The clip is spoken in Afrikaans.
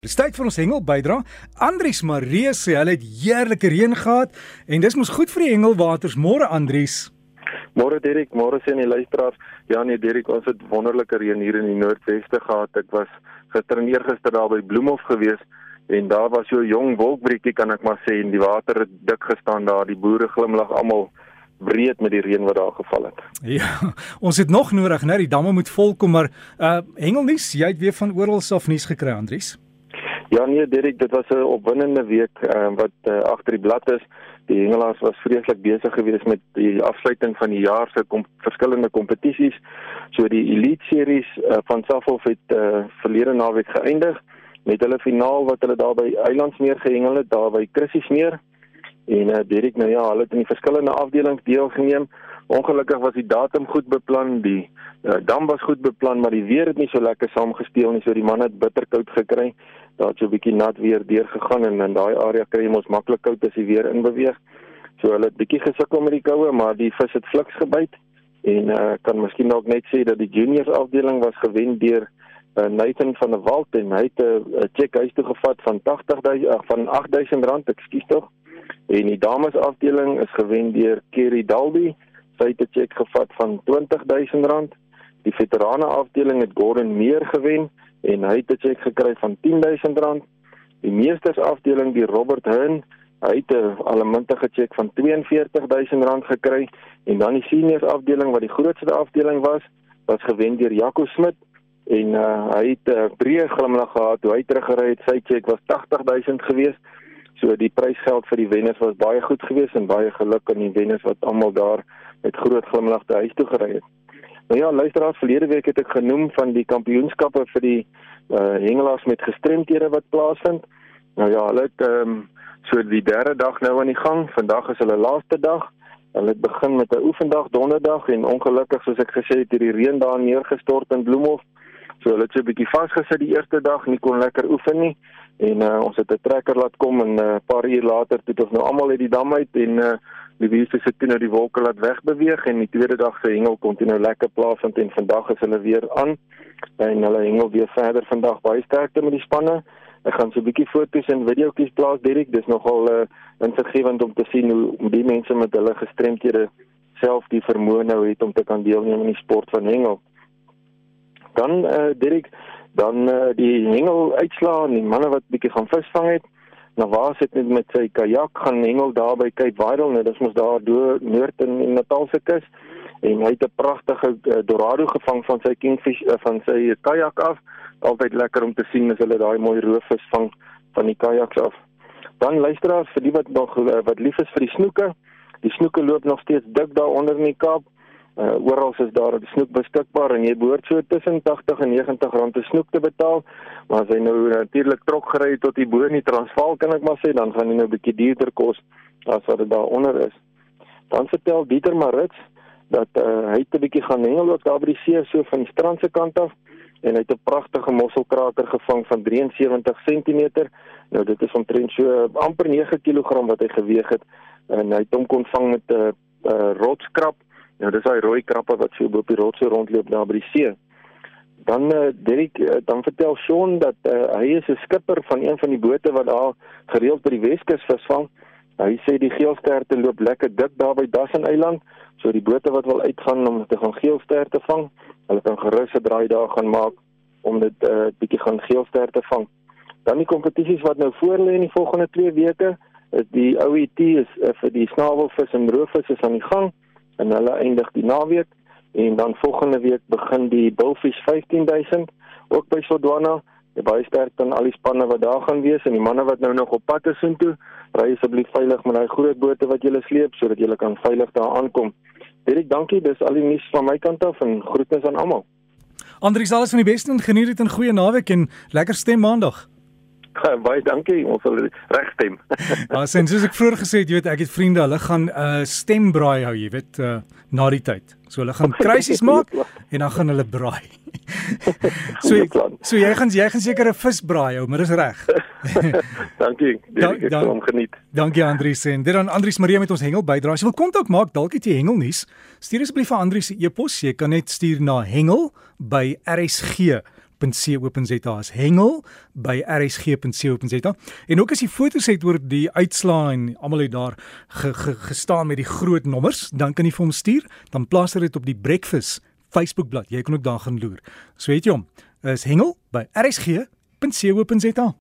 Dis tyd vir ons hengel bydra. Andries Marie sê hulle het heerlike reën gehad en dis mos goed vir die hengelwaters. Môre Andries. Môre Derek, môre sien die luisteraars. Ja nee Derek, ons het wonderlike reën hier in die Noordweste gehad. Ek was gister en eergister daar by Bloemhof gewees en daar was so 'n jong wolkbreekie kan ek maar sê en die water het dik gestaan daar. Die boere glimlag almal breed met die reën wat daar geval het. Ja, ons het nog nodig, né? Die damme moet volkom, maar uh hengelnuus, jy het weer van oral af nuus gekry, Andries. Ja nee Dirk, dit was 'n opwindende week uh, wat uh, agter die blad is. Die hengelaars was vreeslik besig geweest met die afsluiting van die jaar se kom, verskillende kompetisies. So die Elite Series uh, van Safhof het uh, verlede naweek geëindig met hulle finaal wat hulle daar by Eilandsmeer gehengel het, daar by Chrissiesmeer. En uh, Dirk, nou ja, hulle het in die verskillende afdelings deelgeneem. Ongelukkig was die datum goed beplan, die uh, dam was goed beplan, maar die weer het nie so lekker saamgespeel nie, so die manne het bitterkoud gekry. Daar het so 'n bietjie nat weer deurgegaan en in daai area kry jy mos maklik koud as jy weer inbeweeg. So hulle het bietjie gesukkel met die koue, maar die vis het fliks gebyt en uh, kan miskien ook net sê dat die juniors afdeling was gewen deur uh, Nathan van der Walt en hy het 'n uh, cheque huis toe gevat van 80000 uh, van 8000 rand, ekskuus tog. En die dames afdeling is gewen deur Kerry Dalby sy het 'n cheque gevat van R20000. Die veterane afdeling het Gordon Meer gewen en hy het 'n cheque gekry van R10000. Die meesters afdeling, die Robert Hun, hy het 'n allemintige cheque van R42000 gekry en dan die seniors afdeling wat die grootste afdeling was, was gewen deur Jaco Smit en uh, hy het 'n uh, breë glimlag gehad toe hy teruggery het. Sy cheque was R80000 geweest. So die prysgeld vir die wenners was baie goed geweest en baie geluk aan die wenners wat almal daar met groot glimlagte huis toe gery het. Nou ja, luisteraars, verlede week het ek genoem van die kampioenskappe vir die uh hengelaars met gestremthede wat plaasvind. Nou ja, hulle het ehm um, so die derde dag nou aan die gang. Vandag is hulle laaste dag. Hulle het begin met 'n oefendag donderdag en ongelukkig soos ek gesê het, het die reën daar neergestort in Bloemhof. So hulle het so 'n bietjie vasgesit die eerste dag, nie kon lekker oefen nie. En uh ons het 'n trekker laat kom en 'n uh, paar uur later het ons nou almal uit die dam uit en uh die wiese se toe nou die wolke laat wegbeweeg en die tweede dag se hengel kon toe nou lekker plaasvind en vandag is hulle weer aan en hulle hengel weer verder vandag baie sterkte met die spanne. Ek gaan so 'n bietjie foto's en videoetjies plaas Dirk, dis nogal uh, insiggewend om te sien hoe die mense met hulle gestremdhede self die vermoë nou het om te kan deelneem aan die sport van hengel. Dan uh, Dirk, dan uh, die hengel uitslaan, die manne wat bietjie gaan visvang het. Navas het net met sy kajak gaan hengel daar by Cape Vidal, nou dis mos daar deur noord in die Natalse kus en hy het 'n pragtige uh, dorado gevang van sy kingfish uh, van sy kajak af. Altyd lekker om te sien as hulle daai mooi roofvis vang van die kajaks af. Dan luisteraars vir die wat nog uh, wat lief is vir die snoeke. Die snoeke loop nog steeds dik daar onder in die Kaap. Uh, oral is daar 'n snoek beskikbaar en jy behoort so tussen 80 en 90 rand te snoek te betaal. Maar as hy nou natuurlik trok gery tot die bo in die Transvaal kan ek maar sê dan gaan hy nou 'n bietjie duurder kos as wat dit daaronder is. Dan vertel Dieter Marits dat uh, hy 'n bietjie gaan hengel ook daar by die see so van die strand se kant af en hy het 'n pragtige mosselkraker gevang van 73 cm. Nou dit is omtrent so amper 9 kg wat hy geweg het en hy het hom kon vang met 'n uh, uh, rotskrap Nou dis daai rooi krappe wat so op die rotse rondloop daar by die see. Dan uh, Derek uh, dan vertel Sean dat uh, hy is 'n skipper van een van die bote wat daar gereeld by die Weskus visvang. Hy sê die geelsterte loop lekker dik daar by Dassen Eiland, so die bote wat wil uitgaan om te gaan geelsterte vang, hulle kan gerus 'n draai daar gaan maak om dit 'n uh, bietjie gaan geelsterte vang. Dan die kompetisies wat nou voor lê in die volgende 2 weke, is die OET is uh, vir die snavelvis en roofvis is aan die gang en hulle eindig die naweek en dan volgende week begin die Bullfish 15000 ook by Sodwana. Baie sterk dan al die spanne wat daar gaan wees en die manne wat nou nog op pad is intoe, ry asseblief veilig met daai groot bote wat julle sleep sodat julle kan veilig daar aankom. Dirk, dankie. Dis al die nuus van my kant af en groetnis aan almal. Andries, alles van die beste en geniet dit 'n goeie naweek en lekker stem maandag. Baie dankie. Ons sal reg stem. Ja, sien, soos ek vroeër gesê het, jy weet, ek het vriende, hulle gaan 'n uh, stembraai hou, jy weet, uh, na die tyd. So hulle gaan kruisies maak en dan gaan hulle braai. so jy, so jy gaan jy gaan seker 'n visbraai hou, maar dis reg. dankie. Ek het hom geniet. Dankie Andries en dit dan Andries Marie met ons hengel bydra. As jy wil kontak maak, dalk het jy hengel nuus. Stuur asseblief vir Andries se e-pos. Jy kan net stuur na hengel by rsg rsg.co.za is hengel by rsg.co.za en ook as jy foto's het oor die uitslaa en almal het daar ge, ge, gestaan met die groot nommers dan kan jy vir hom stuur. Dan plaas dit op die breakfast Facebook bladsy jy kan ook daar gaan loer. So weet jy hom. Is hengel by rsg.co.za